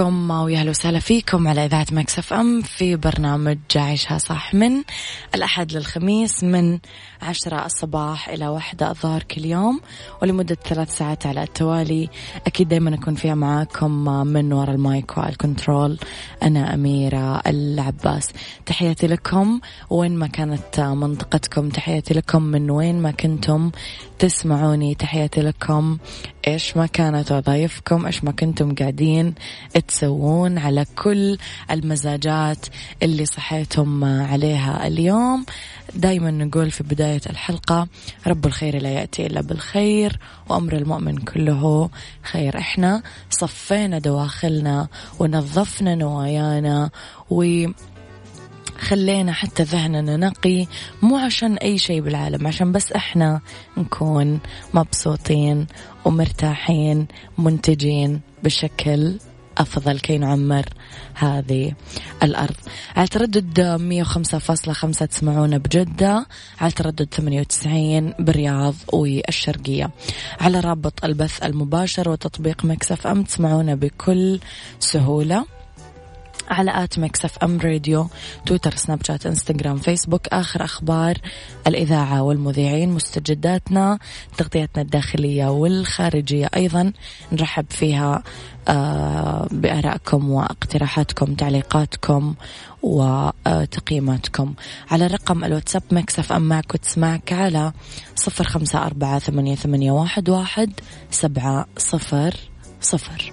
صباحكم ويا أهلا وسهلا فيكم على إذاعة Mix FM في برنامج عيشها صح من الأحد للخميس من عشرة الصباح إلى واحدة الظهر كل يوم ولمدة ثلاث ساعات على التوالي. أكيد دائما أكون فيها معاكم من وراء ال mic وال control أنا أميرة العباس. تحياتي لكم. وين ما كانت منطقتكم تحياتي لكم. من وين ما كنتم تسمعوني تحياتي لكم. إيش ما كانت وظايفكم إيش ما كنتم قاعدين تسوون على كل المزاجات اللي صحيتم عليها اليوم. دايما نقول في بداية الحلقة رب الخير لا يأتي إلا بالخير وأمر المؤمن كله خير. إحنا صفينا دواخلنا ونظفنا نوايانا و خلينا حتى ذهننا نقي مو عشان أي شيء بالعالم عشان بس إحنا نكون مبسوطين ومرتاحين منتجين بشكل أفضل. كي نعمر هذه الأرض. على تردد 105.5 تسمعونا بجدة على تردد 98 بالرياض والشرقية. على رابط البث المباشر وتطبيق Mix FM تسمعونا بكل سهولة. على at Mix FM Radio تويتر سناب شات إنستغرام فيسبوك. آخر أخبار الإذاعة والمذيعين مستجداتنا تغطيتنا الداخلية والخارجية أيضا. نرحب فيها آه بآرائكم واقتراحاتكم تعليقاتكم وتقييماتكم. على رقم الواتساب Mix FM معك وتسمعك على صفر خمسة أربعة ثمانية, ثمانية واحد, واحد سبعة صفر صفر.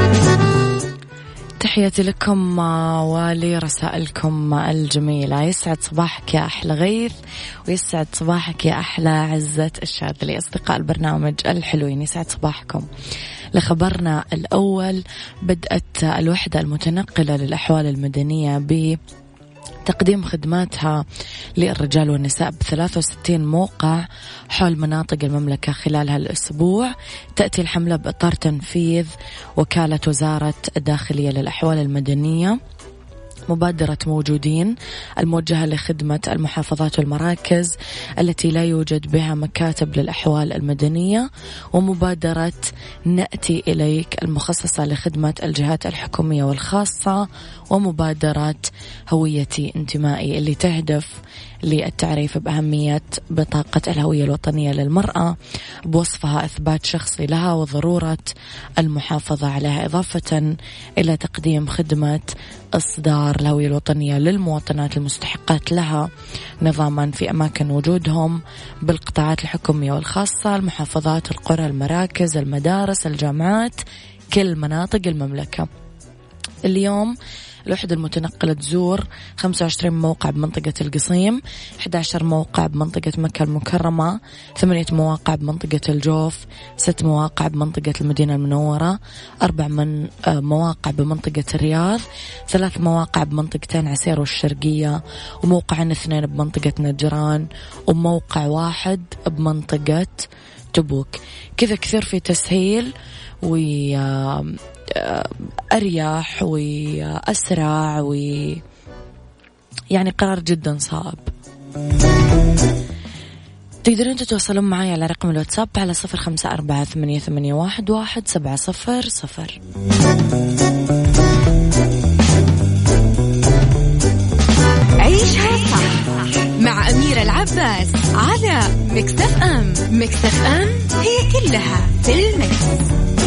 تحياتي لكم ولرسائلكم الجميلة. يسعد صباحك يا أحلى غيث ويسعد صباحك يا أحلى عزة الشاذلي. أصدقاء البرنامج الحلوين يسعد صباحكم. لخبرنا الأول بدأت الوحدة المتنقلة للأحوال المدنية ب تقديم خدماتها للرجال والنساء ب 63 موقع حول مناطق المملكة خلال هالأسبوع. تأتي الحملة بإطار تنفيذ وكالة وزارة الداخلية للأحوال المدنية. مبادرة موجودين الموجهة لخدمة المحافظات والمراكز التي لا يوجد بها مكاتب للأحوال المدنية ومبادرة نأتي إليك المخصصة لخدمة الجهات الحكومية والخاصة ومبادرة هويتي انتمائي اللي تهدف للتعريف بأهمية بطاقة الهوية الوطنية للمرأة بوصفها إثبات شخصي لها وضرورة المحافظة عليها إضافة إلى تقديم خدمة إصدار الهوية الوطنية للمواطنات المستحقات لها نظاما في أماكن وجودهم بالقطاعات الحكومية والخاصة المحافظات القرى المراكز المدارس الجامعات كل مناطق المملكة. اليوم الوحدة المتنقلة تزور 25 موقع بمنطقة القصيم 11 موقع بمنطقة مكة المكرمة 8 مواقع بمنطقة الجوف 6 مواقع بمنطقة المدينة المنورة 4 من مواقع بمنطقة الرياض ثلاث مواقع بمنطقتين عسير والشرقية وموقعين اثنين بمنطقة نجران وموقع واحد بمنطقة تبوك. كذا كثير في تسهيل. وأرياح وأسرع و يعني قرار جدا صعب. تقدرون تتواصلون معي على رقم الواتساب على صفر خمسة أربعة ثمانية, ثمانية واحد, واحد سبعة صفر صفر. عيشها صح مع أميرة العباس على مكتف أم. مكتف أم هي كلها في المكتف.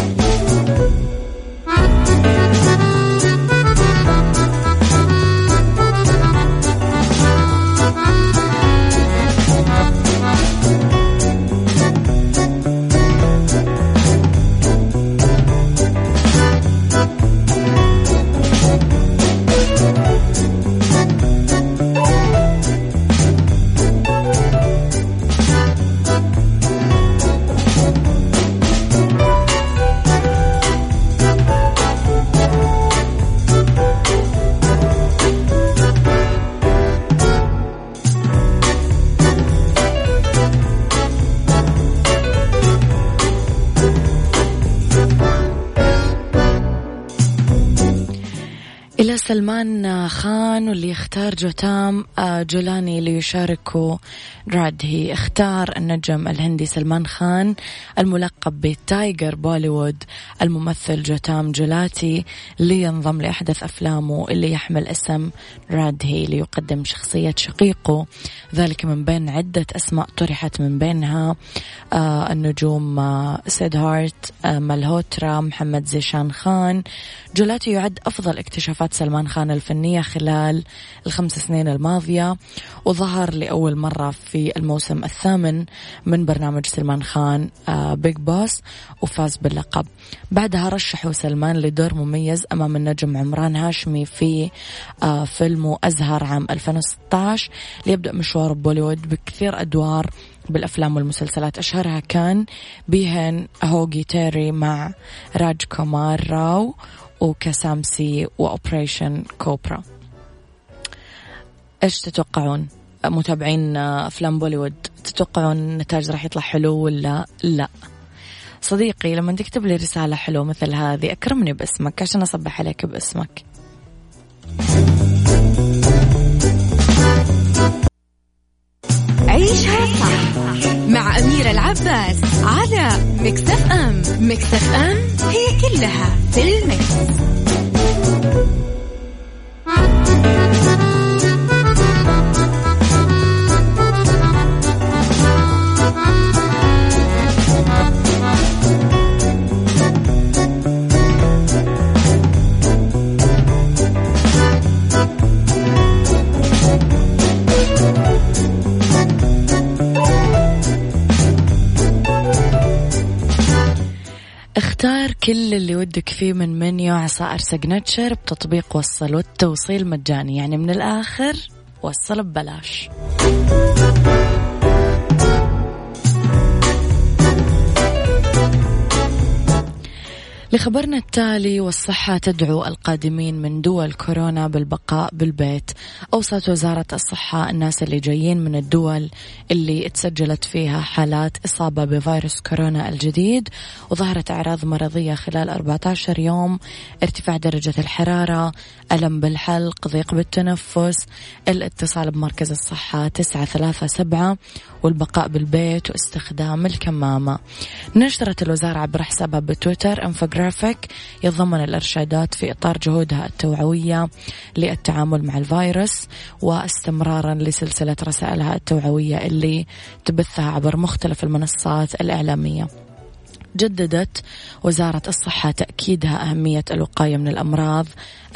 سلمان خان واللي يختار جوتام آه، جولاتي ليشاركوا رادهي اختار النجم الهندي سلمان خان الملقب بتايجر بوليوود الممثل جوتام جولاتي لينضم لأحدث أفلامه اللي يحمل اسم رادهي ليقدم شخصية شقيقه. ذلك من بين عدة أسماء طرحت من بينها. آه، النجوم آه، سيدهارت ملهوترا محمد زيشان خان. جولاتي يعد أفضل اكتشافات سلمان خان الفنية خلال الخمس سنين الماضية وظهر لأول مرة في الموسم الثامن من برنامج سلمان خان بيج بوس وفاز باللقب. بعدها رشحوا سلمان لدور مميز أمام النجم عمران هاشمي في آه، فيلمه أزهر عام 2016 ليبدأ مشوار بوليوود بكثير أدوار بالأفلام والمسلسلات. أشهرها كان بيهن هوغي تيري مع راج كومار راو وكسامسي وأوبريشن كوبرا. إيش تتوقعون؟ متابعين أفلام بوليوود تتوقعون النتاج راح يطلع حلو ولا لا؟ صديقي لما تكتب لي رسالة حلوة مثل هذه أكرمني باسمك عشان أصبح عليك باسمك. عيشها صح مع أميرة العباس على مكتف أم. مكتف أم هي كلها في المكس. اختار كل اللي ودك فيه من منيو عصائر سجنتشر بتطبيق وصل والتوصيل مجاني. يعني من الآخر وصل ببلاش. لخبرنا التالي والصحة تدعو القادمين من دول كورونا بالبقاء بالبيت. أوصت وزارة الصحة الناس اللي جايين من الدول اللي تسجلت فيها حالات إصابة بفيروس كورونا الجديد وظهرت أعراض مرضية خلال 14 يوم. ارتفاع درجة الحرارة ألم بالحلق ضيق بالتنفس. الاتصال بمركز الصحة 937 والبقاء بالبيت واستخدام الكمامة نشرت الوزارة عبر حسابها بتويتر انفوجرافيك يتضمن الإرشادات في إطار جهودها التوعوية للتعامل مع الفيروس واستمرارا لسلسلة رسائلها التوعوية اللي تبثها عبر مختلف المنصات الإعلامية. جددت وزارة الصحة تأكيدها أهمية الوقاية من الأمراض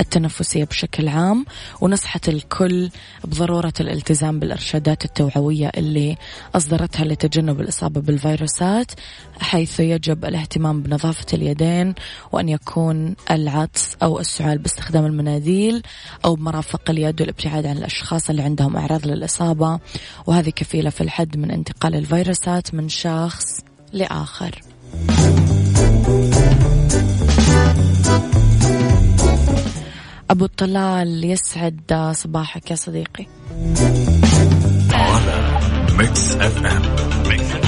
التنفسية بشكل عام ونصحت الكل بضرورة الالتزام بالإرشادات التوعوية اللي أصدرتها لتجنب الإصابة بالفيروسات حيث يجب الاهتمام بنظافة اليدين وأن يكون العطس أو السعال باستخدام المناديل أو بمرافق اليد والابتعاد عن الأشخاص اللي عندهم أعراض للإصابة وهذه كفيلة في الحد من انتقال الفيروسات من شخص لآخر. أبو الطلال يسعد صباحك يا صديقي. على Mix FM. Mix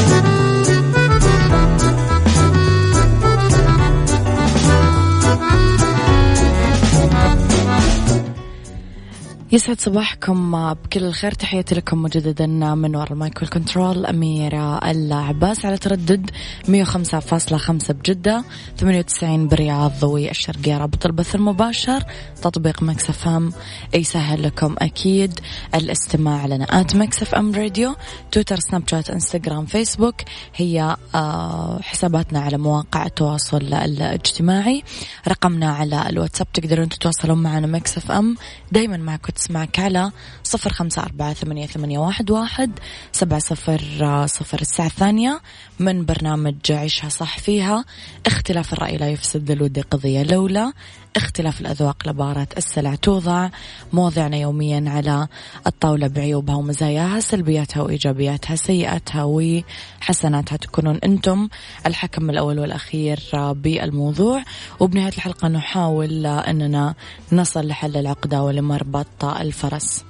يسعد صباحكم بكل الخير. تحياتي لكم مجددا من وراء ال mic وال control أميرة العباس. على تردد 105.5 بجدة 98 بالرياض والشرقية رابط البث المباشر تطبيق Mix FM. يسهل لكم أكيد الاستماع لنا. at Mix FM Radio تويتر سناب شات إنستغرام فيسبوك هي آه، حساباتنا على مواقع التواصل الاجتماعي. رقمنا على الواتساب تقدرون تتواصلون معنا Mix FM. دايما معكم تسمعك على صفر خمسة أربعة ثمانية, ثمانية واحد, واحد سبعة صفر صفر. الساعة الثانية من برنامج عيشها صح فيها. اختلاف الرأي لا يفسد الود قضية لولا. اختلاف الأذواق لبارة السلع توضع مواضعنا يوميا على الطاولة بعيوبها ومزاياها سلبياتها وإيجابياتها سيئاتها وحسناتها. تكونون أنتم الحكم الأول والأخير بالموضوع. وبنهاية الحلقة نحاول أننا نصل لحل العقدة ولمربط الفرس.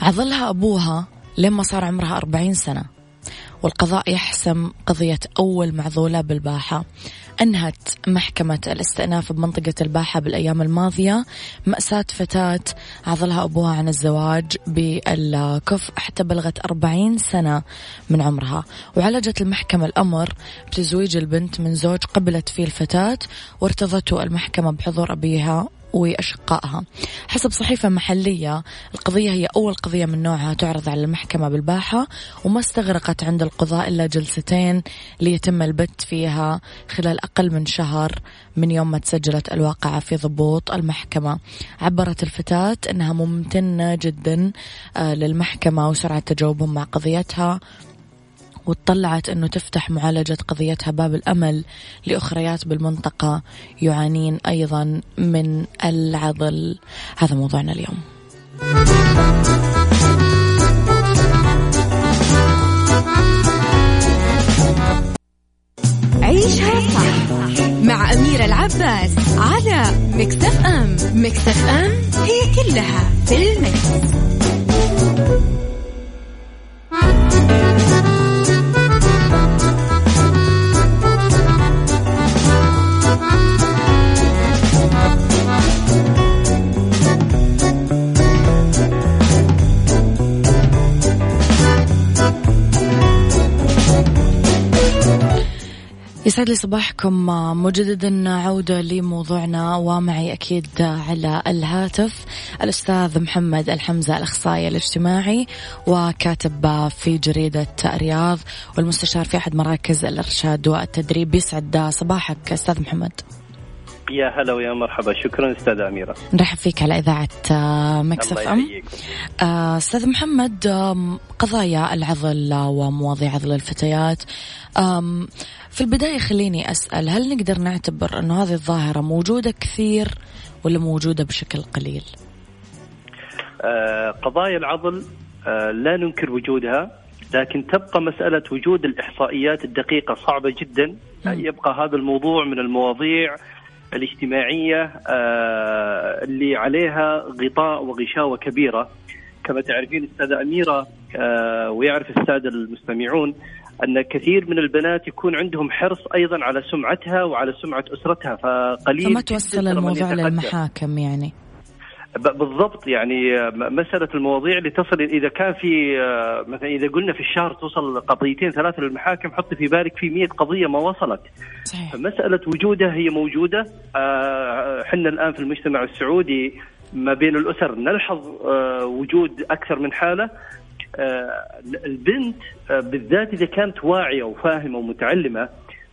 عضلها أبوها لما صار عمرها أربعين سنة. والقضاء يحسم قضية أول معضولة بالباحة. أنهت محكمة الاستئناف بمنطقة الباحة بالأيام الماضية. مأساة فتاة عضلها أبوها عن الزواج بالكف حتى بلغت أربعين سنة من عمرها. وعالجت المحكمة الأمر بتزويج البنت من زوج قبلت فيه الفتاة وارتضته المحكمة بحضور أبيها. وأشقائها. حسب صحيفة محلية القضية هي أول قضية من نوعها تعرض على المحكمة بالباحة وما استغرقت عند القضاء إلا جلستين ليتم البت فيها خلال أقل من شهر من يوم ما تسجلت الواقعة في ضبوط المحكمة. عبرت الفتاة أنها ممتنة جدا آه، للمحكمة وسرعة تجاوبهم مع قضيتها وطلعت أنه تفتح معالجة قضيتها باب الأمل لأخريات بالمنطقة يعانين أيضا من العضل. هذا موضوعنا اليوم. عيشها صح مع أميرة العباس على مكتف أم. مكتف أم هي كلها في المكس. يسعد لي صباحكم. مجددا عودة لموضوعنا ومعي أكيد على الهاتف الأستاذ محمد الحمزة الأخصائي الاجتماعي وكاتب في جريدة رياض والمستشار في أحد مراكز الإرشاد والتدريب. يسعد صباحك أستاذ محمد. يا هلا ويا مرحبا. شكرا أستاذ أميرة. نرحب فيك على إذاعة مكسف إم. آه، أستاذ محمد قضايا العضل ومواضيع عضل الفتيات. في البداية خليني أسأل هل نقدر نعتبر أنه هذه الظاهرة موجودة كثير ولا موجودة بشكل قليل؟ آه، قضايا العضل آه، لا ننكر وجودها لكن تبقى مسألة وجود الإحصائيات الدقيقة صعبة جدا يبقى هذا الموضوع من المواضيع الاجتماعية آه، اللي عليها غطاء وغشاوة كبيرة كما تعرفين السادة أميرة ويعرف السادة المستمعون أن كثير من البنات يكون عندهم حرص أيضا على سمعتها وعلى سمعة أسرتها فقليل فما توصل الموضوع للمحاكم يعني. بالضبط يعني مسألة المواضيع اللي تصل إذا كان في آه، مثلا إذا قلنا في الشهر توصل قضيتين ثلاثة للمحاكم حط في بالك في مية قضية ما وصلت. صحيح. فمسألة وجودها هي موجودة. آه، حنا الآن في المجتمع السعودي ما بين الأسر نلحظ آه، وجود أكثر من حالة. البنت بالذات إذا كانت واعية وفاهمة ومتعلمة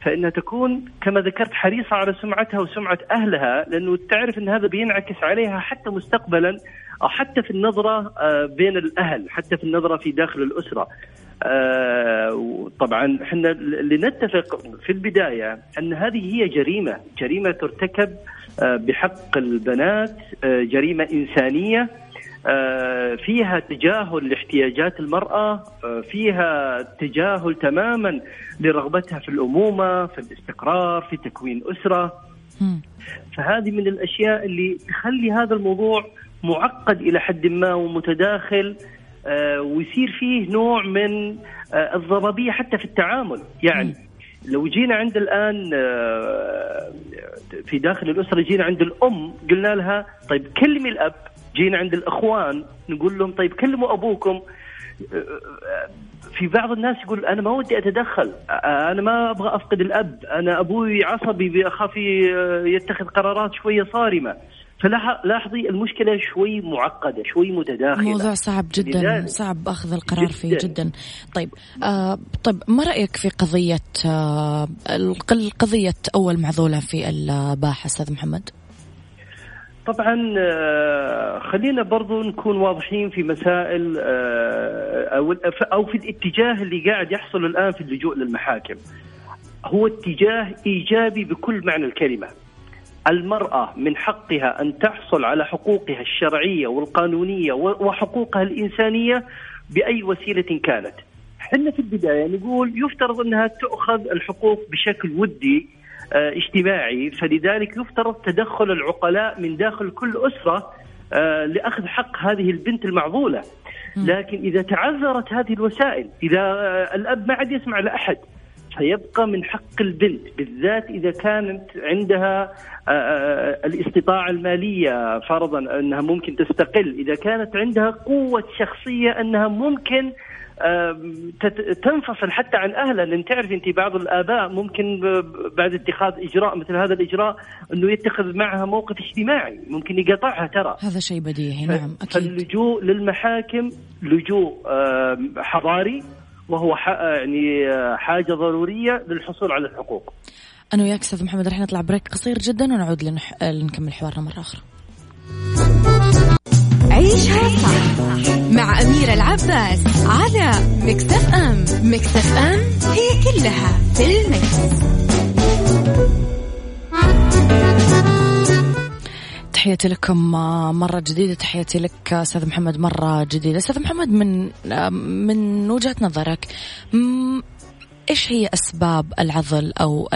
فإنها تكون كما ذكرت حريصة على سمعتها وسمعة أهلها لأنه تعرف إن هذا بينعكس عليها حتى مستقبلا أو حتى في النظرة آه، بين الأهل حتى في النظرة في داخل الأسرة. آه، طبعا إحنا لنتفق في البداية أن هذه هي جريمة. جريمة ترتكب آه، بحق البنات جريمة إنسانية. فيها تجاهل لاحتياجات المرأة فيها تجاهل تماما لرغبتها في الأمومة في الاستقرار في تكوين أسرة. فهذه من الأشياء اللي تخلي هذا الموضوع معقد إلى حد ما ومتداخل آه، ويصير فيه نوع من آه، الضبابيه حتى في التعامل. يعني لو جينا عند الآن آه، في داخل الأسرة جينا عند الأم قلنا لها طيب كلمي الأب. جينا عند الإخوان نقول لهم طيب كلموا أبوكم. في بعض الناس يقول أنا ما ودي أتدخل أنا ما أبغى أفقد الأب أنا أبوي عصبي اخاف يتخذ قرارات شوية صارمة. فلاحظي المشكلة شوي معقدة شوي متداخلة. موضوع صعب جدا صعب أخذ القرار جداً. فيه جدا. طيب آه طيب ما رأيك في قضية آه قضية أول معذولة في الباحة أستاذ محمد؟ طبعا آه، خلينا برضو نكون واضحين في مسائل آه، أو في الاتجاه اللي قاعد يحصل الآن في اللجوء للمحاكم. هو اتجاه إيجابي بكل معنى الكلمة. المرأة من حقها أن تحصل على حقوقها الشرعية والقانونية وحقوقها الإنسانية بأي وسيلة كانت. إحنا في البداية نقول يفترض أنها تؤخذ الحقوق بشكل ودي اجتماعي. فلذلك يفترض تدخل العقلاء من داخل كل أسرة آه، لأخذ حق هذه البنت المعضولة. لكن إذا تعذرت هذه الوسائل إذا آه، الأب ما عاد يسمع لأحد فيبقى من حق البنت بالذات إذا كانت عندها الاستطاعة المالية فرضا أنها ممكن تستقل. إذا كانت عندها قوة شخصية أنها ممكن تنفصل حتى عن اهلها لأن تعرف أنت بعض الآباء ممكن بعد اتخاذ إجراء مثل هذا الإجراء إنه يتخذ معها موقف اجتماعي ممكن يقاطعها ترى. هذا شيء بديهي نعم أكيد. فاللجوء للمحاكم لجوء حضاري وهو يعني حاجة ضرورية للحصول على الحقوق. أنا وياك أستاذ محمد رح نطلع بريك قصير جدا ونعود لنح... لنكمل حوارنا مرة أخرى. عيشها صح مع أميرة العباس على مكتف أم مكتف أم هي كلها في المكس. تحياتي لكم مرة جديدة. تحياتي لك أستاذ محمد مرة جديدة. أستاذ محمد من من وجهة نظرك إيش هي أسباب العضل أو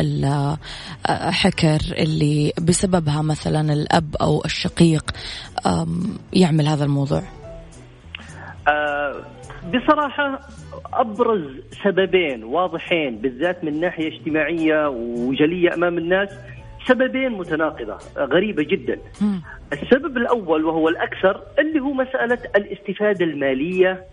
الحكر اللي بسببها مثلا الأب أو الشقيق يعمل هذا الموضوع؟ أه بصراحة أبرز سببين واضحين بالذات من ناحية اجتماعية وجلية أمام الناس سببين متناقضة غريبة جدا. السبب الأول وهو الأكثر اللي هو مسألة الاستفادة المالية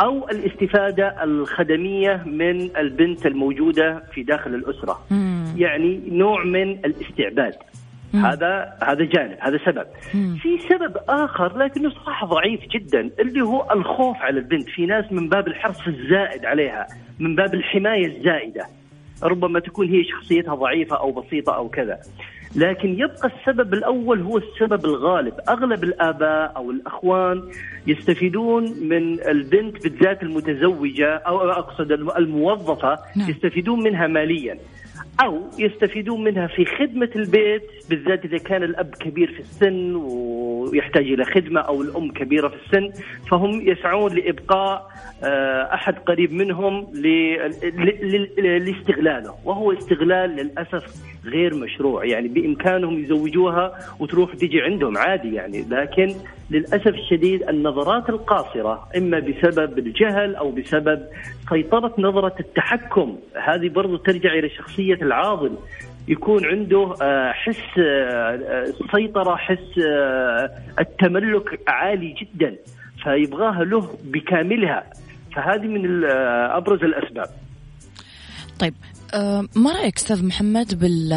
أو الاستفادة الخدمية من البنت الموجودة في داخل الأسرة مم. يعني نوع من الاستعباد مم. هذا هذا جانب هذا سبب مم. في سبب آخر لكنه صراحة ضعيف جدا اللي هو الخوف على البنت في ناس من باب الحرص الزائد عليها من باب الحماية الزائدة ربما تكون هي شخصيتها ضعيفة أو بسيطة أو كذا لكن يبقى السبب الأول هو السبب الغالب، أغلب الآباء أو الأخوان يستفيدون من البنت بالذات المتزوجة أو أقصد الموظفة نعم. يستفيدون منها ماليا. أو يستفيدون منها في خدمة البيت بالذات إذا كان الأب كبير في السن ويحتاج إلى خدمة أو الأم كبيرة في السن فهم يسعون لإبقاء آه، أحد قريب منهم لاستغلاله وهو استغلال للأسف غير مشروع. يعني بإمكانهم يزوجوها وتروح تيجي عندهم عادي يعني. لكن للأسف الشديد النظرات القاصرة إما بسبب الجهل أو بسبب سيطرة نظرة التحكم هذه برضو ترجع إلى شخصية العاضل. يكون عنده آه، حس السيطره آه، حس التملك عالي جدا فيبغاها له بكاملها. فهذه من أبرز الأسباب. طيب ما رأيك أستاذ محمد بال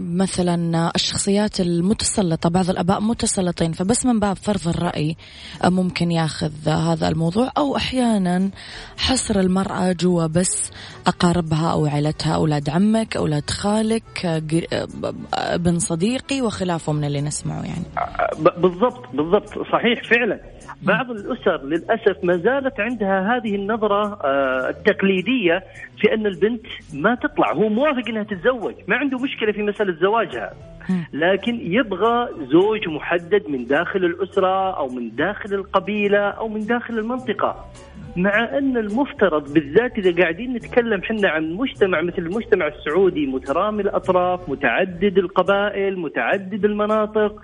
مثلا الشخصيات المتسلطة بعض الأباء متسلطين فبس من باب فرض الرأي أه، ممكن ياخذ هذا الموضوع؟ أو أحيانا حصر المرأة جوا بس أقاربها أو عائلتها أولاد عمك أولاد خالك أه، ابن صديقي وخلافه من اللي نسمعه يعني. بالضبط بالضبط صحيح فعلا. بعض الأسر للأسف ما زالت عندها هذه النظرة التقليدية في أن البنت ما تطلع هو موافق إنها تتزوج ما عنده مشكلة في مسألة زواجها. لكن يبغى زوج محدد من داخل الأسرة أو من داخل القبيلة أو من داخل المنطقة. مع أن المفترض بالذات إذا قاعدين نتكلم حنا عن مجتمع مثل المجتمع السعودي مترامي الأطراف متعدد القبائل متعدد المناطق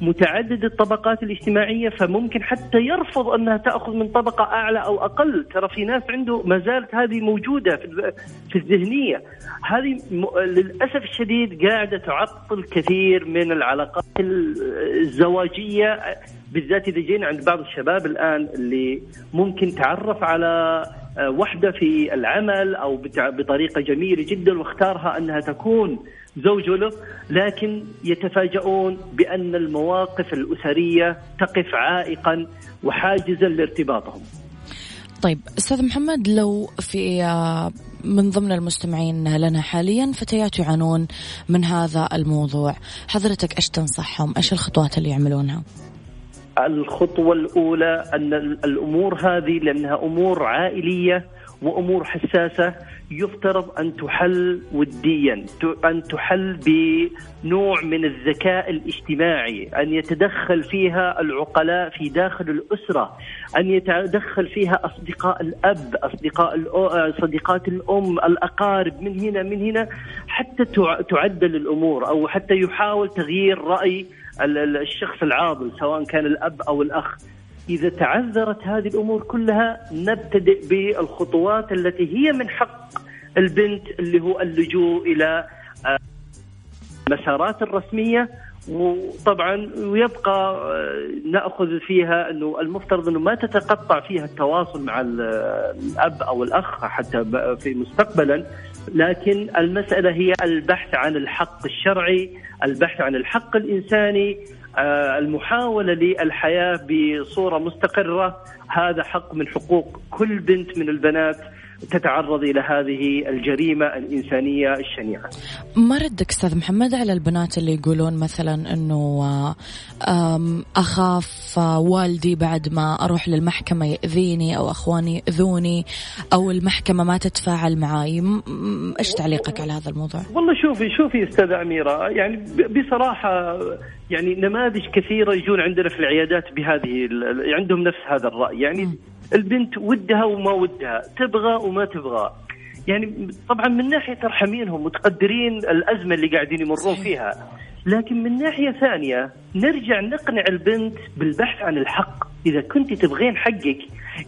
متعدد الطبقات الاجتماعية فممكن حتى يرفض أنها تأخذ من طبقة أعلى أو أقل. ترى في ناس عنده ما زالت هذه موجودة في الذهنية. هذه للأسف الشديد قاعدة تعطل كثير من العلاقات الزواجية بالذات إذا جينا عند بعض الشباب الآن اللي ممكن تعرف على آه، وحدة في العمل أو بطريقة جميلة جدا واختارها أنها تكون زوج له لكن يتفاجؤون بأن المواقف الأسرية تقف عائقا وحاجزا لارتباطهم. طيب أستاذ محمد لو في آه، من ضمن المستمعين لنا حاليا فتيات يعانون من هذا الموضوع، حضرتك إيش تنصحهم؟ إيش الخطوات اللي يعملونها؟ الخطوة الأولى أن الأمور هذه لأنها أمور عائلية وأمور حساسة يفترض أن تحل وديا أن تحل بنوع من الذكاء الاجتماعي أن يتدخل فيها العقلاء في داخل الأسرة أن يتدخل فيها أصدقاء الأب أصدقاء صديقات الأم الأقارب من هنا من هنا حتى تعدل الأمور أو حتى يحاول تغيير رأي الشخص العاضل سواء كان الأب أو الأخ. إذا تعذرت هذه الأمور كلها نبتدئ بالخطوات التي هي من حق البنت اللي هو اللجوء إلى المسارات الرسمية. وطبعا ويبقى آه، نأخذ فيها إنه المفترض إنه ما تتقطع فيها التواصل مع الأب أو الأخ حتى في مستقبلا. لكن المسألة هي البحث عن الحق الشرعي البحث عن الحق الإنساني آه، المحاولة للحياة بصورة مستقرة. هذا حق من حقوق كل بنت من البنات. تتعرض إلى هذه الجريمة الإنسانية الشنيعة. ما ردك أستاذ محمد على البنات اللي يقولون مثلا إنه أخاف والدي بعد ما أروح للمحكمة يأذيني أو أخواني يأذوني أو المحكمة ما تتفاعل معي، إيش تعليقك على هذا الموضوع؟ والله شوفي شوفي أستاذة أميرة يعني بصراحة يعني نماذج كثيرة يجون عندنا في العيادات بهذه عندهم نفس هذا الرأي يعني م. البنت ودها وما ودها تبغى وما تبغى. يعني طبعا من ناحية ترحمينهم متقدرين الأزمة اللي قاعدين يمرون فيها لكن من ناحية ثانية نرجع نقنع البنت بالبحث عن الحق. إذا كنت تبغين حقك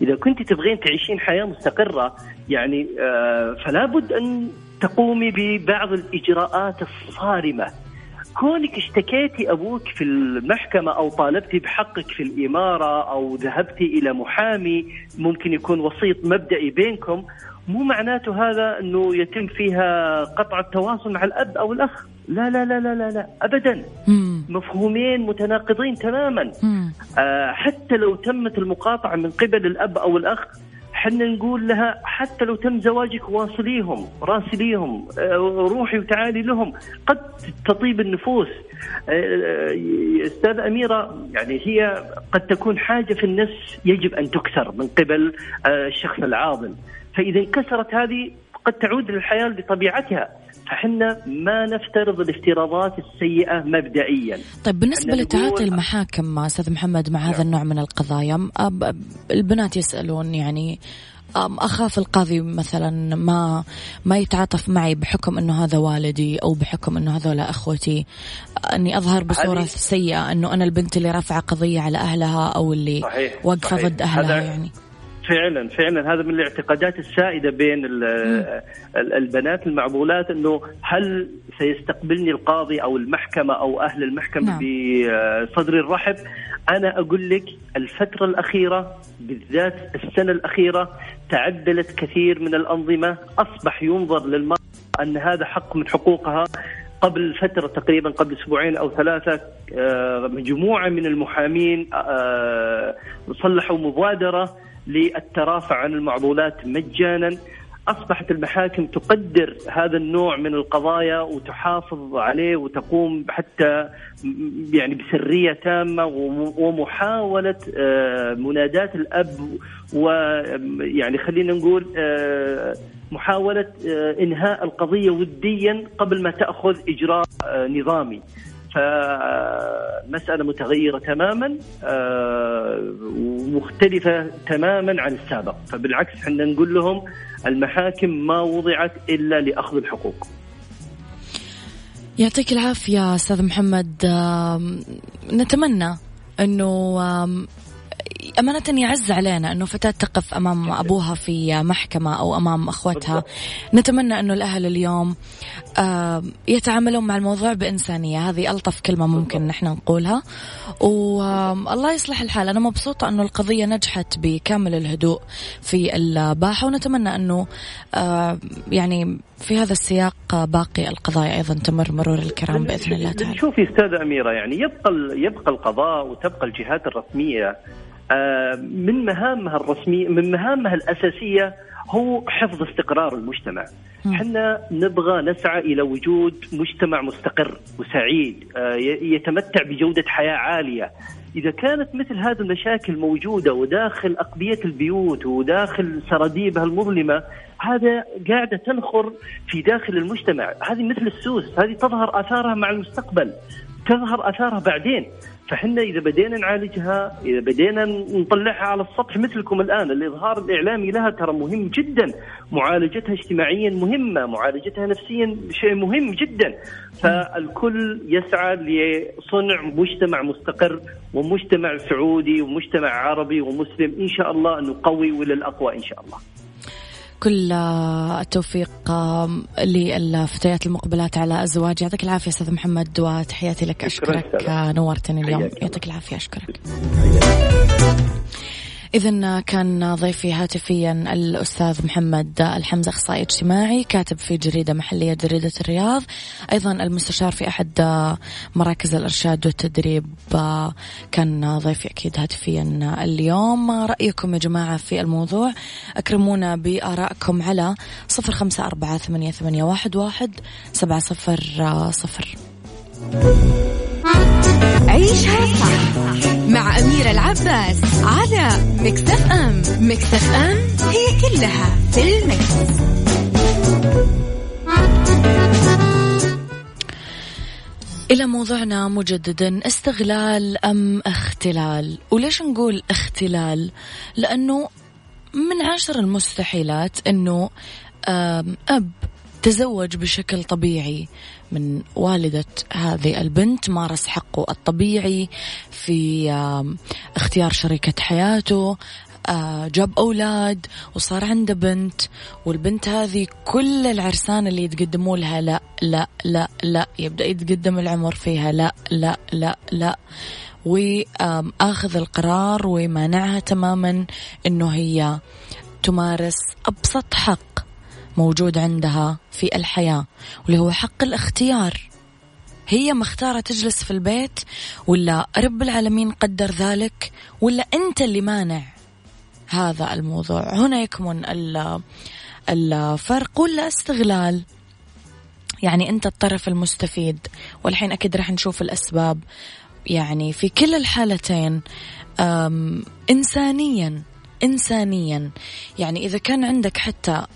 إذا كنت تبغين تعيشين حياة مستقرة يعني آه فلا بد أن تقومي ببعض الإجراءات الصارمة. كونك اشتكيتي أبوك في المحكمة أو طالبتي بحقك في الإمارة أو ذهبتي إلى محامي ممكن يكون وسيط مبدئي بينكم مو معناته هذا إنه يتم فيها قطع التواصل مع الأب أو الأخ؟ لا لا لا لا لا, لا ابدا. مم. مفهومين متناقضين تماما. آه حتى لو تمت المقاطعة من قبل الأب أو الأخ حنا نقول لها حتى لو تم زواجك واصليهم راسليهم آه، روحي وتعالي لهم. قد تطيب النفوس. آه، آه، أستاذ أميرة يعني هي قد تكون حاجة في النفس يجب أن تكسر من قبل الشخص العاضل فإذا انكسرت هذه قد تعود للحياة بطبيعتها فحنا ما نفترض الافتراضات السيئة مبدئيا. طيب بالنسبة لتعاطي المحاكم أستاذ محمد مع هذا نعم. النوع من القضايا البنات يسألون يعني أخاف القاضي مثلا ما ما يتعاطف معي بحكم إنه هذا والدي أو بحكم إنه هذولا أخوتي. أني أظهر بصورة سيئة إنه أنا البنت اللي رافعة قضية على أهلها أو اللي واقفة ضد أهلها يعني. فعلا فعلا. هذا من الاعتقادات السائدة بين البنات المعضولات إنه هل سيستقبلني القاضي أو المحكمة أو أهل المحكمة نعم. بصدر الرحب؟ أنا أقول لك الفترة الأخيرة بالذات السنة الأخيرة تعدلت كثير من الأنظمة. أصبح ينظر للمرأة أن هذا حق من حقوقها. قبل فترة تقريبا قبل أسبوعين أو ثلاثة آه، مجموعة من المحامين آه، صلحوا مبادرة. للترافع عن المعضولات مجانا أصبحت المحاكم تقدر هذا النوع من القضايا وتحافظ عليه وتقوم حتى يعني بسرية تامة ومحاولة آه، مناداة الأب ويعني خلينا نقول آه، محاولة آه، إنهاء القضية وديا قبل ما تأخذ إجراء نظامي. فمسألة متغيرة تماما ومختلفة تماما عن السابق. فبالعكس إحنا نقول لهم المحاكم ما وضعت إلا لأخذ الحقوق. يعطيك العافية أستاذ محمد. نتمنى أنه أمانة يعز علينا أنه فتاة تقف أمام أبوها في محكمة أو أمام أخوتها نتمنى أنه الأهل اليوم يتعاملون مع الموضوع بإنسانية. هذه ألطف كلمة ممكن نحن نقولها. والله يصلح الحال. أنا مبسوطة أنه القضية نجحت بكامل الهدوء في الباحة ونتمنى أنه يعني في هذا السياق باقي القضايا أيضا تمر مرور الكرام بإذن الله تعالى. شوفي أستاذة أميرة يعني يبقى يبقى القضاء وتبقى الجهات الرسمية آه، من مهامها الرسمية من مهامها الأساسية هو حفظ استقرار المجتمع. إحنا نبغى نسعى إلى وجود مجتمع مستقر وسعيد آه، يتمتع بجودة حياة عالية. إذا كانت مثل هذه المشاكل موجودة وداخل أقبية البيوت وداخل سراديبها المظلمة هذا قاعدة تنخر في داخل المجتمع. هذه مثل السوس هذه تظهر آثارها مع المستقبل تظهر آثارها بعدين. فحنا إذا بدينا نعالجها إذا بدينا نطلعها على السطح مثلكم الآن الاظهار الإعلامي لها ترى مهم جدا. معالجتها اجتماعيا مهمة معالجتها نفسيا شيء مهم جدا. فالكل يسعى لصنع مجتمع مستقر ومجتمع سعودي ومجتمع عربي ومسلم. إن شاء الله انه قوي وللأقوى إن شاء الله. كل التوفيق للفتيات المقبلات على الزواج. يعطيك العافية أستاذ محمد وتحياتي لك. أشكرك نورتني اليوم. يعطيك العافية. أشكرك. إذا كان ضيفي هاتفيا الأستاذ محمد الحمزة أخصائي اجتماعي كاتب في جريدة محلية جريدة الرياض. أيضا المستشار في أحد مراكز الإرشاد والتدريب كان ضيفي أكيد هاتفيا اليوم. رأيكم يا جماعة في الموضوع؟ أكرمونا بآرائكم على صفر خمسة أربعة ثمانية, واحد سبعة صفر صفر. عيشها صح مع أميرة العباس على مكتف أم. مكتف أم هي كلها في المكس. إلى موضوعنا مجددا استغلال أم اختلال؟ وليش نقول اختلال؟ لأنه من عشر المستحيلات أنه أب تزوج بشكل طبيعي من والدة هذه البنت مارس حقه الطبيعي في اختيار شريكة حياته آه، جاب أولاد وصار عنده بنت والبنت هذه كل العرسان اللي يتقدموا لها لا لا لا لا يبدأ يتقدم العمر فيها لا لا لا لا. وآخذ القرار ومانعها تماما أنه هي تمارس أبسط حق. موجود عندها في الحياة واللي هو حق الاختيار. هي مختارة تجلس في البيت ولا رب العالمين قدر ذلك ولا أنت اللي مانع هذا الموضوع. هنا يكمن الفرق ولا استغلال؟ يعني أنت الطرف المستفيد. والحين أكيد راح نشوف الأسباب. يعني في كل الحالتين إنسانيا إنسانيا. يعني إذا كان عندك حتى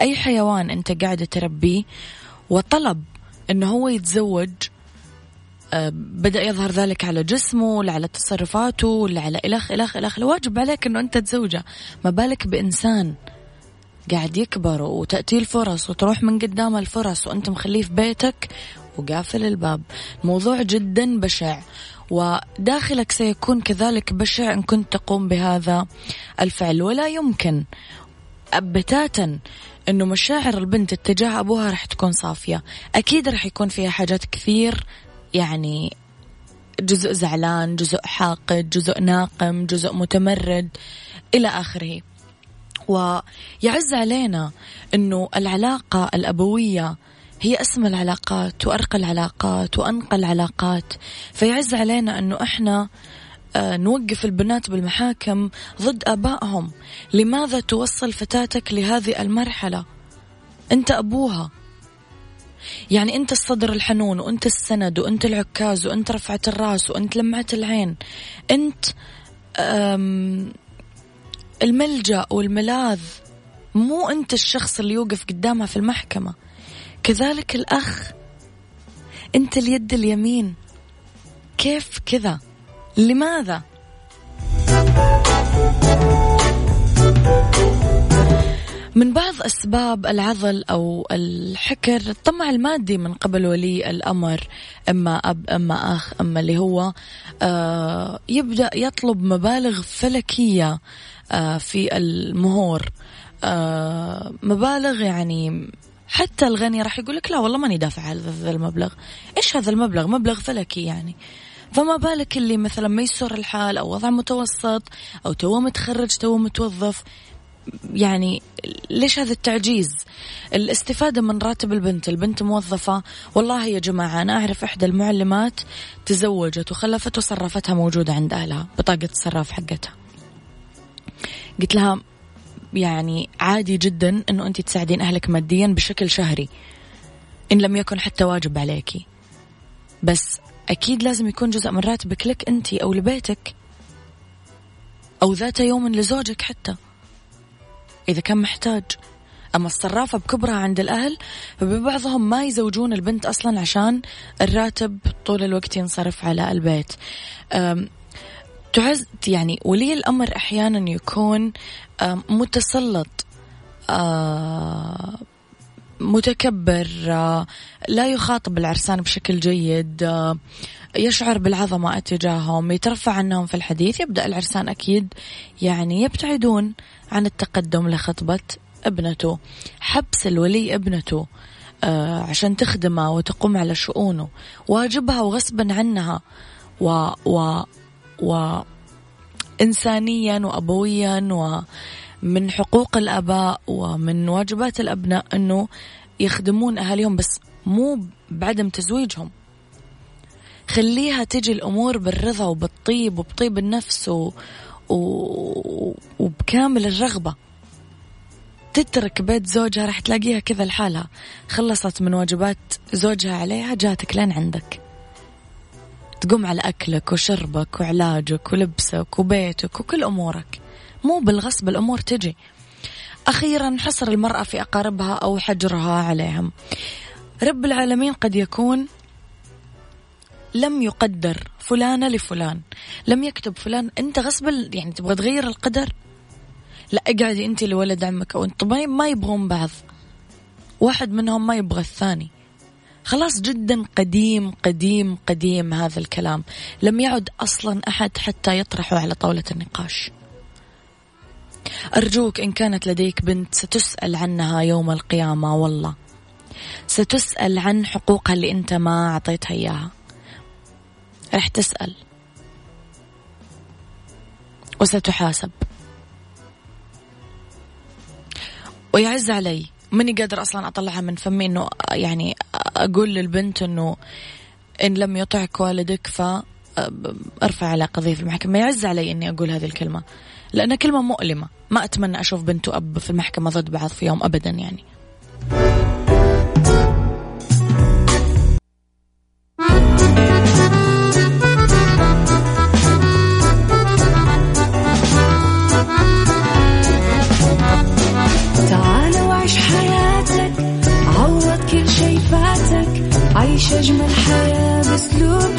أي حيوان أنت قاعد تربيه وطلب أنه هو يتزوج بدأ يظهر ذلك على جسمه ولا على تصرفاته ولا على إلخ إلخ إلخ الواجب عليك أنه أنت تزوجه. ما بالك بإنسان قاعد يكبر وتأتي الفرص وتروح من قدام الفرص وأنت مخليه في بيتك وقافل الباب. موضوع جدا بشع. وداخلك سيكون كذلك بشع إن كنت تقوم بهذا الفعل. ولا يمكن بتاتا إنه مشاعر البنت اتجاه أبوها راح تكون صافية. أكيد راح يكون فيها حاجات كثير يعني جزء زعلان جزء حاقد جزء ناقم جزء متمرد إلى آخره. ويعز علينا إنه العلاقة الأبوية هي اسم العلاقات وأرقى العلاقات وأنقى العلاقات. فيعز علينا أنه إحنا آه، نوقف البنات بالمحاكم ضد آبائهم. لماذا توصل فتاتك لهذه المرحلة؟ أنت أبوها. يعني أنت الصدر الحنون وأنت السند وأنت العكاز وأنت رفعه الرأس وأنت لمعه العين. أنت الملجأ والملاذ. مو أنت الشخص اللي يوقف قدامها في المحكمة. كذلك الأخ. أنت اليد اليمين. كيف كذا؟ لماذا؟ من بعض أسباب العضل أو الحكر الطمع المادي من قبل ولي الأمر إما أب إما أخ إما اللي هو آه يبدأ يطلب مبالغ فلكية آه في المهور. آه مبالغ يعني حتى الغني راح يقول لك لا والله ماني دافع هذا المبلغ. إيش هذا المبلغ؟ مبلغ فلكي يعني. فما بالك اللي مثلا ميسور الحال أو وضع متوسط أو تو متخرج تو متوظف. يعني ليش هذا التعجيز؟ الاستفادة من راتب البنت البنت موظفة. والله يا جماعة أنا أعرف إحدى المعلمات تزوجت وخلفت وصرفتها موجودة عند أهلها بطاقة الصراف حقتها. قلت لها يعني عادي جدا أنه أنت تساعدين أهلك ماديا بشكل شهري إن لم يكن حتى واجب عليكي بس أكيد لازم يكون جزء من راتبك لك أنت أو لبيتك أو ذات يوم لزوجك حتى إذا كان محتاج. أما الصرافة بكبرها عند الأهل فببعضهم ما يزوجون البنت أصلا عشان الراتب طول الوقت ينصرف على البيت. تعز يعني ولي الأمر أحيانا يكون متسلط متكبر لا يخاطب العرسان بشكل جيد يشعر بالعظمة اتجاههم يترفع عنهم في الحديث. يبدأ العرسان أكيد يعني يبتعدون عن التقدم لخطبة ابنته حبس الولي ابنته آه عشان تخدمه وتقوم على شؤونه واجبها وغصبا عنها و, و, و إنسانيا وأبويا ومن حقوق الآباء ومن واجبات الأبناء أنه يخدمون أهاليهم بس مو بعدم تزويجهم. خليها تجي الأمور بالرضا وبالطيب وبطيب النفس و... و... وبكامل الرغبة. تترك بيت زوجها راح تلاقيها كذا لحالها. خلصت من واجبات زوجها عليها جاتك لين عندك. تقوم على أكلك وشربك وعلاجك ولبسك وبيتك وكل أمورك. مو بالغصب الأمور تجي. أخيرا حصر المرأة في أقاربها أو حجرها عليهم. رب العالمين قد يكون لم يقدر فلانة لفلان. لم يكتب فلان. أنت غصب يعني تبغى تغير القدر؟ لا اقعدي أنت لولد عمك أو أنت ما يبغون بعض. واحد منهم ما يبغى الثاني. خلاص جدا قديم قديم قديم هذا الكلام. لم يعد أصلا أحد حتى يطرحه على طاولة النقاش. أرجوك إن كانت لديك بنت ستسأل عنها يوم القيامة والله. ستسأل عن حقوقها اللي أنت ما أعطيتها إياها. رح تسأل. وستحاسب. ويعز علي. ماني قادر أصلا أطلعها من فمي إنه يعني أقول للبنت إنه إن لم يطعك والدك ف أرفع على قضية في المحكمة. يعز علي إني أقول هذه الكلمة لانها كلمة مؤلمة. ما أتمنى أشوف بنت وأب في المحكمة ضد بعض في يوم ابدا يعني.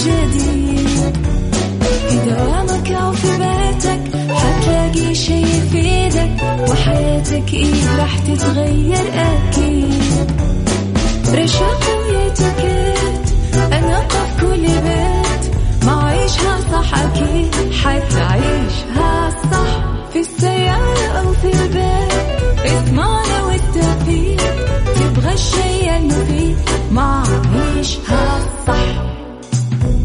جديد. في دوامك أو في بيتك حتلاقي شي يفيدك وحياتك إيه راح تتغير أكيد. رشاق ويتكت أنا قف كل بيت. ما عيشها صح أكيد حتعيشها صح. في السيارة أو في البيت اسمعنا والتوفيق. تبغى الشي المفيد ما عيشها صح.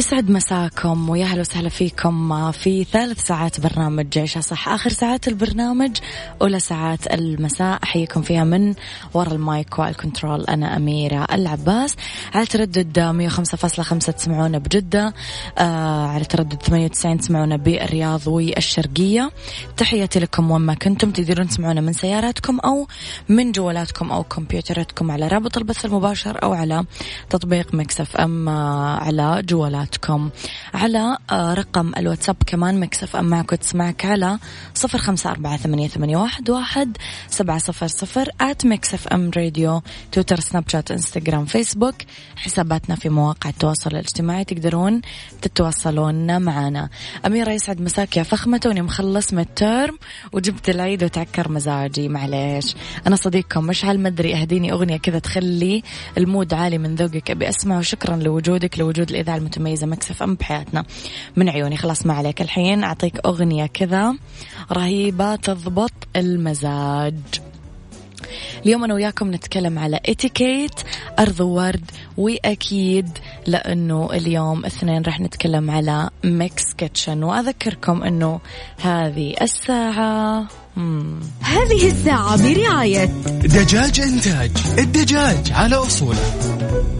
يسعد مساكم ويا أهلا وسهلا فيكم في ثالث ساعات برنامج عيشها صح آخر ساعات البرنامج أولى ساعات المساء. أحييكم فيها من وراء ال mic وال control أنا أميرة العباس. على تردد 105.5 تسمعونا بجدة. آه على تردد 98 تسمعونا بالرياض والشرقية. تحياتي لكم وين ما كنتم تقدرون تسمعونا من سياراتكم أو من جوالاتكم أو كمبيوتراتكم على رابط البث المباشر أو على تطبيق Mix FM آه، على جوالات اتصالاتكم على آه، رقم الواتساب كمان Mix FM معك وتسمعك على صفر خمسة أربعة ثمانية, ثمانية واحد, واحد سبعة صفر صفر at Mix FM Radio تويتر سناب شات إنستغرام فيسبوك حساباتنا في مواقع التواصل الاجتماعي تقدرون تتواصلون معنا. أميرة يسعد مساك يا فخمة توني مخلص من ال term وجبت العيد وتعكر مزاجي معليش. أنا صديقكم مشعل مدري أهديني أغنية كذا تخلي ال mood عالي من ذوقك. أبي أسمع وشكرا لوجودك لوجود الإذاعة المتميزة. مميزة Mix FM بحياتنا. من عيوني خلاص ما عليك الحين. أعطيك أغنية كذا رهيبة تضبط المزاج. اليوم أنا وياكم نتكلم على اتيكيت أرض ورد وأكيد لأنه اليوم اثنين راح نتكلم على Mix Kitchen وأذكركم أنه هذه الساعة مم. هذه الساعة برعاية دجاج إنتاج الدجاج على أصوله.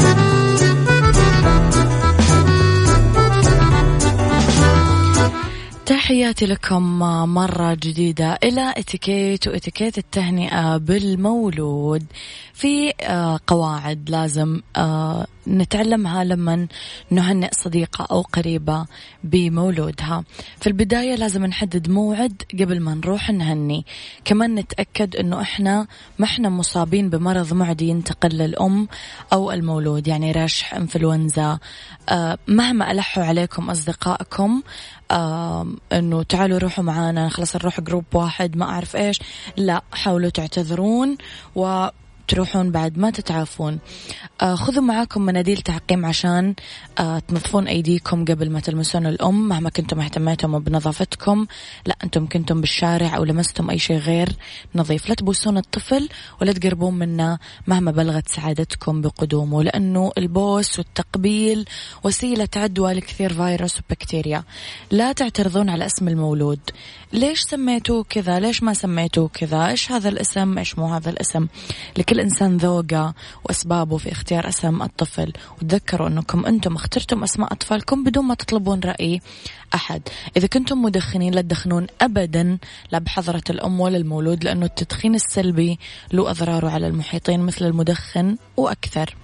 تحياتي لكم مرة جديدة إلى إتيكيت وإتيكيت التهنئة بالمولود. في آه، قواعد لازم آه، نتعلمها لما نهنئ صديقة أو قريبة بمولودها. في البداية لازم نحدد موعد قبل ما نروح نهني. كمان نتأكد أنه إحنا ما إحنا مصابين بمرض معدي ينتقل للأم أو المولود يعني رشح إنفلونزا. آه، مهما ألحوا عليكم أصدقائكم إنه تعالوا روحوا معانا خلاص نروح جروب واحد ما أعرف إيش. لا حاولوا تعتذرون و تروحون بعد ما تتعافون. آه خذوا معاكم مناديل تعقيم عشان آه تنظفون أيديكم قبل ما تلمسون الأم. مهما كنتم اهتميتم بنظافتكم لا أنتم كنتم بالشارع أو لمستم أي شيء غير نظيف. لا تبوسون الطفل ولا تقربون منه مهما بلغت سعادتكم بقدومه لأنه البوس والتقبيل وسيلة عدوى لكثير فيروس وبكتيريا. لا تعترضون على اسم المولود. ليش سميتوه كذا؟ ليش ما سميتوه كذا؟ إيش هذا الاسم؟ إيش مو هذا الاسم؟ لكل إنسان ذوقه وأسبابه في اختيار اسم الطفل. وتذكروا أنكم أنتم اخترتم أسماء أطفالكم بدون ما تطلبون رأي أحد. إذا كنتم مدخنين لا تدخنون أبدا لا بحضرة الأم ولا المولود لأنه التدخين السلبي له أضراره على المحيطين مثل المدخن وأكثر.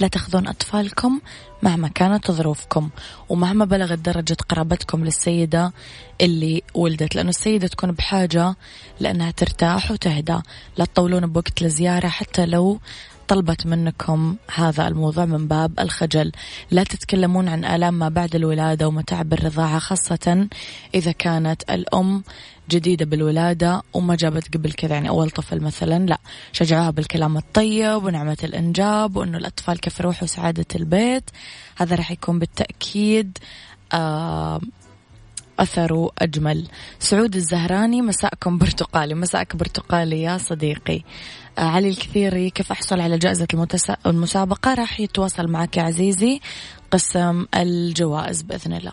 لا تاخذون أطفالكم مهما كانت ظروفكم ومهما بلغت درجة قرابتكم للسيدة اللي ولدت لأنه السيدة تكون بحاجة لأنها ترتاح وتهدى. لا تطولون بوقت الزيارة حتى لو طلبت منكم هذا الموضوع من باب الخجل. لا تتكلمون عن آلام ما بعد الولادة ومتاعب الرضاعة خاصة إذا كانت الأم جديدة بالولادة وما جابت قبل كذا يعني أول طفل مثلا لا شجعوها بالكلام الطيب ونعمة الإنجاب وأنه الأطفال كيف روح وسعادة البيت. هذا راح يكون بالتأكيد أثره أجمل. سعود الزهراني مساءكم برتقالي. مساءك برتقالي يا صديقي. آه علي الكثيري كيف أحصل على جائزة المتس... المسابقة؟ راح يتواصل معك يا عزيزي قسم الجوائز بإذن الله.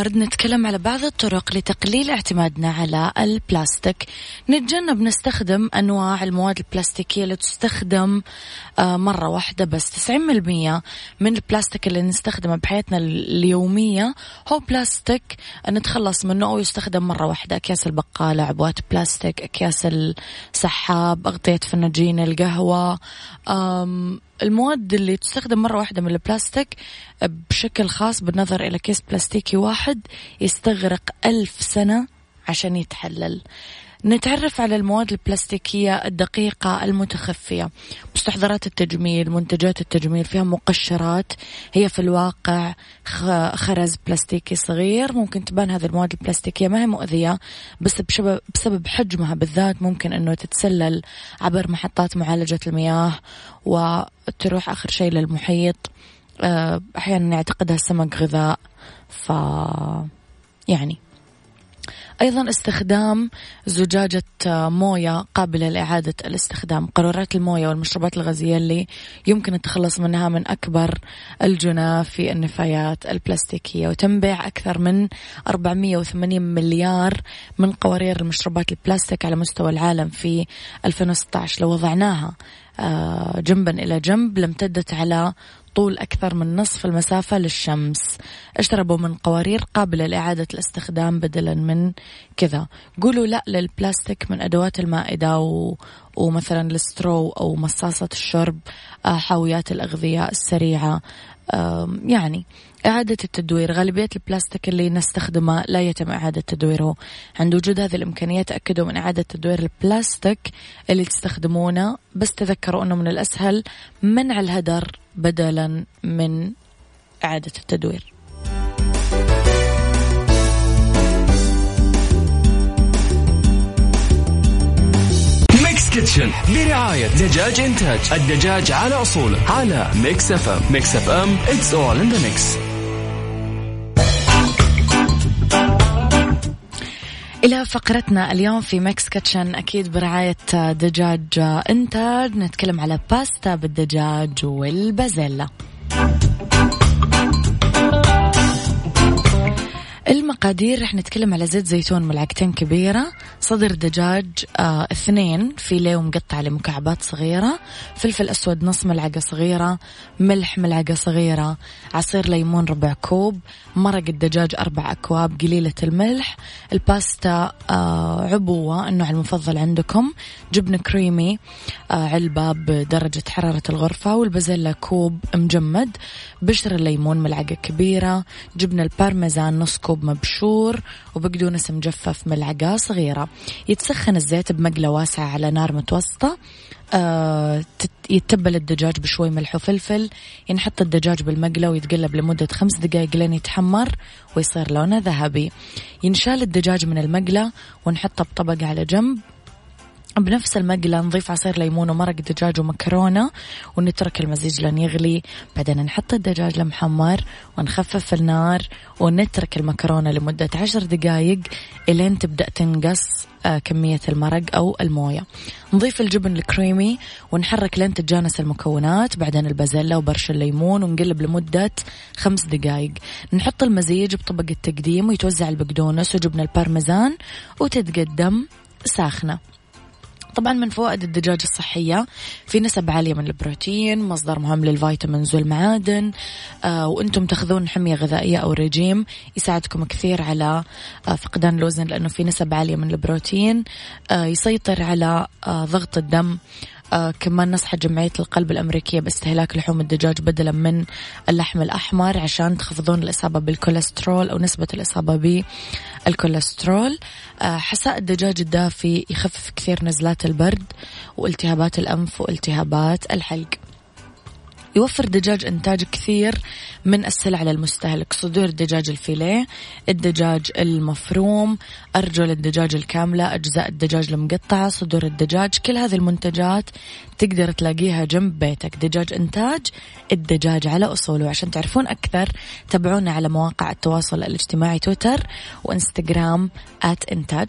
ورد نتكلم على بعض الطرق لتقليل اعتمادنا على البلاستيك. نتجنب نستخدم أنواع المواد البلاستيكية اللي تستخدم آه، مرة واحدة بس. 90% من البلاستيك اللي نستخدمه بحياتنا اليومية هو بلاستيك. نتخلص منه أو يستخدم مرة واحدة. أكياس البقالة عبوات بلاستيك أكياس السحاب أغطية فناجين القهوة المواد اللي تستخدم مرة واحدة من البلاستيك بشكل خاص بالنظر إلى كيس بلاستيكي واحد يستغرق ألف سنة عشان يتحلل. نتعرف على المواد البلاستيكية الدقيقة المتخفية. مستحضرات التجميل منتجات التجميل فيها مقشرات. هي في الواقع خرز بلاستيكي صغير. ممكن تبان هذه المواد البلاستيكية ما هي مؤذية بس بسبب, حجمها بالذات ممكن أنه تتسلل عبر محطات معالجة المياه وتروح آخر شيء للمحيط. آه، أحيانا يعتقدها السمك غذاء. ف يعني أيضا استخدام زجاجة موية قابلة لإعادة الاستخدام. قارورات الموية والمشروبات الغازية اللي يمكن التخلص منها من أكبر الجنى في النفايات البلاستيكية. وتنبع أكثر من 480 مليار من قوارير المشروبات البلاستيك على مستوى العالم في 2016 لو وضعناها آه، جنبا إلى جنب لامتدت على طول أكثر من نصف المسافة للشمس. اشتربوا من قوارير قابلة لإعادة الاستخدام بدلا من كذا. قولوا لا للبلاستيك من أدوات المائدة و... ومثلا السترو أو مصاصة الشرب آه، حاويات الأغذية السريعة. يعني إعادة التدوير غالبية البلاستيك اللي نستخدمه لا يتم إعادة تدويره. عند وجود هذه الإمكانية تأكدوا من إعادة تدوير البلاستيك اللي تستخدمونه بس تذكروا أنه من الأسهل منع الهدر بدلا من إعادة التدوير. Mix Kitchen برعاية دجاج إنتاج الدجاج على أصوله. على Mix FM Mix FM It's all in the mix. إلى فقرتنا اليوم في Mix Kitchen أكيد برعاية دجاج إنتاج. نتكلم على باستا بالدجاج والبازيلا. المقادير رح نتكلم على زيت زيتون ملعقتين كبيرة صدر دجاج آه اثنين فيليه مقطع لمكعبات صغيرة فلفل أسود نص ملعقة صغيرة ملح ملعقة صغيرة عصير ليمون ربع كوب مرق الدجاج أربع أكواب قليلة الملح الباستا آه عبوة النوع المفضل عندكم جبن كريمي آه علبة بدرجة حرارة الغرفة والبازيلا كوب مجمد بشر الليمون ملعقة كبيرة جبن البارميزان نص كوب مبشور وبقدونس مجفف ملعقة صغيرة. يتسخن الزيت بمقلة واسعة على نار متوسطة. آه يتبل الدجاج بشوي ملح وفلفل. ينحط الدجاج بالمقلة ويتقلب لمدة خمس دقائق لين يتحمر ويصير لونه ذهبي. ينشال الدجاج من المقلة ونحطه بطبق على جنب. بنفس المقلة نضيف عصير ليمون ومرق دجاج ومكرونة ونترك المزيج لين يغلي. بعدين نحط الدجاج المحمر ونخفف النار ونترك المكرونة لمدة عشر دقايق إلين تبدأ تنقص آه، كمية المرق أو الموية. نضيف الجبن الكريمي ونحرك لين تتجانس المكونات بعدين البازيلا وبرش الليمون ونقلب لمدة خمس دقايق. نحط المزيج بطبق التقديم ويتوزع البقدونس وجبن البارميزان وتتقدم ساخنة. طبعا من فوائد الدجاج الصحية في نسب عالية من البروتين مصدر مهم لل vitamins والمعادن آه وأنتم تأخذون حمية غذائية أو رجيم يساعدكم كثير على آه فقدان الوزن لأنه في نسب عالية من البروتين آه يسيطر على آه ضغط الدم آه كمان نصحت جمعية القلب الأمريكية باستهلاك لحوم الدجاج بدلا من اللحم الأحمر عشان تخفضون الإصابة بالكوليسترول أو نسبة الإصابة بالكوليسترول. آه حساء الدجاج الدافي يخفف كثير نزلات البرد والتهابات الأنف والتهابات الحلق. يوفر دجاج إنتاج كثير من السلع للمستهلك. صدور الدجاج الفيليه الدجاج المفروم أرجل الدجاج الكاملة أجزاء الدجاج المقطعة صدور الدجاج كل هذه المنتجات تقدر تلاقيها جنب بيتك. دجاج إنتاج الدجاج على أصوله. عشان تعرفون أكثر تابعونا على مواقع التواصل الاجتماعي تويتر وإنستغرام آت إنتاج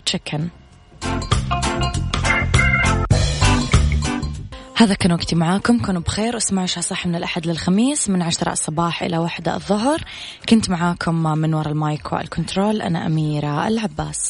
هذا كان وقتي معاكم. كونوا بخير اسمعوا عشاء صح من الأحد للخميس من عشرة الصباح إلى واحدة الظهر. كنت معاكم من وراء المايك والكنترول أنا أميرة العباس.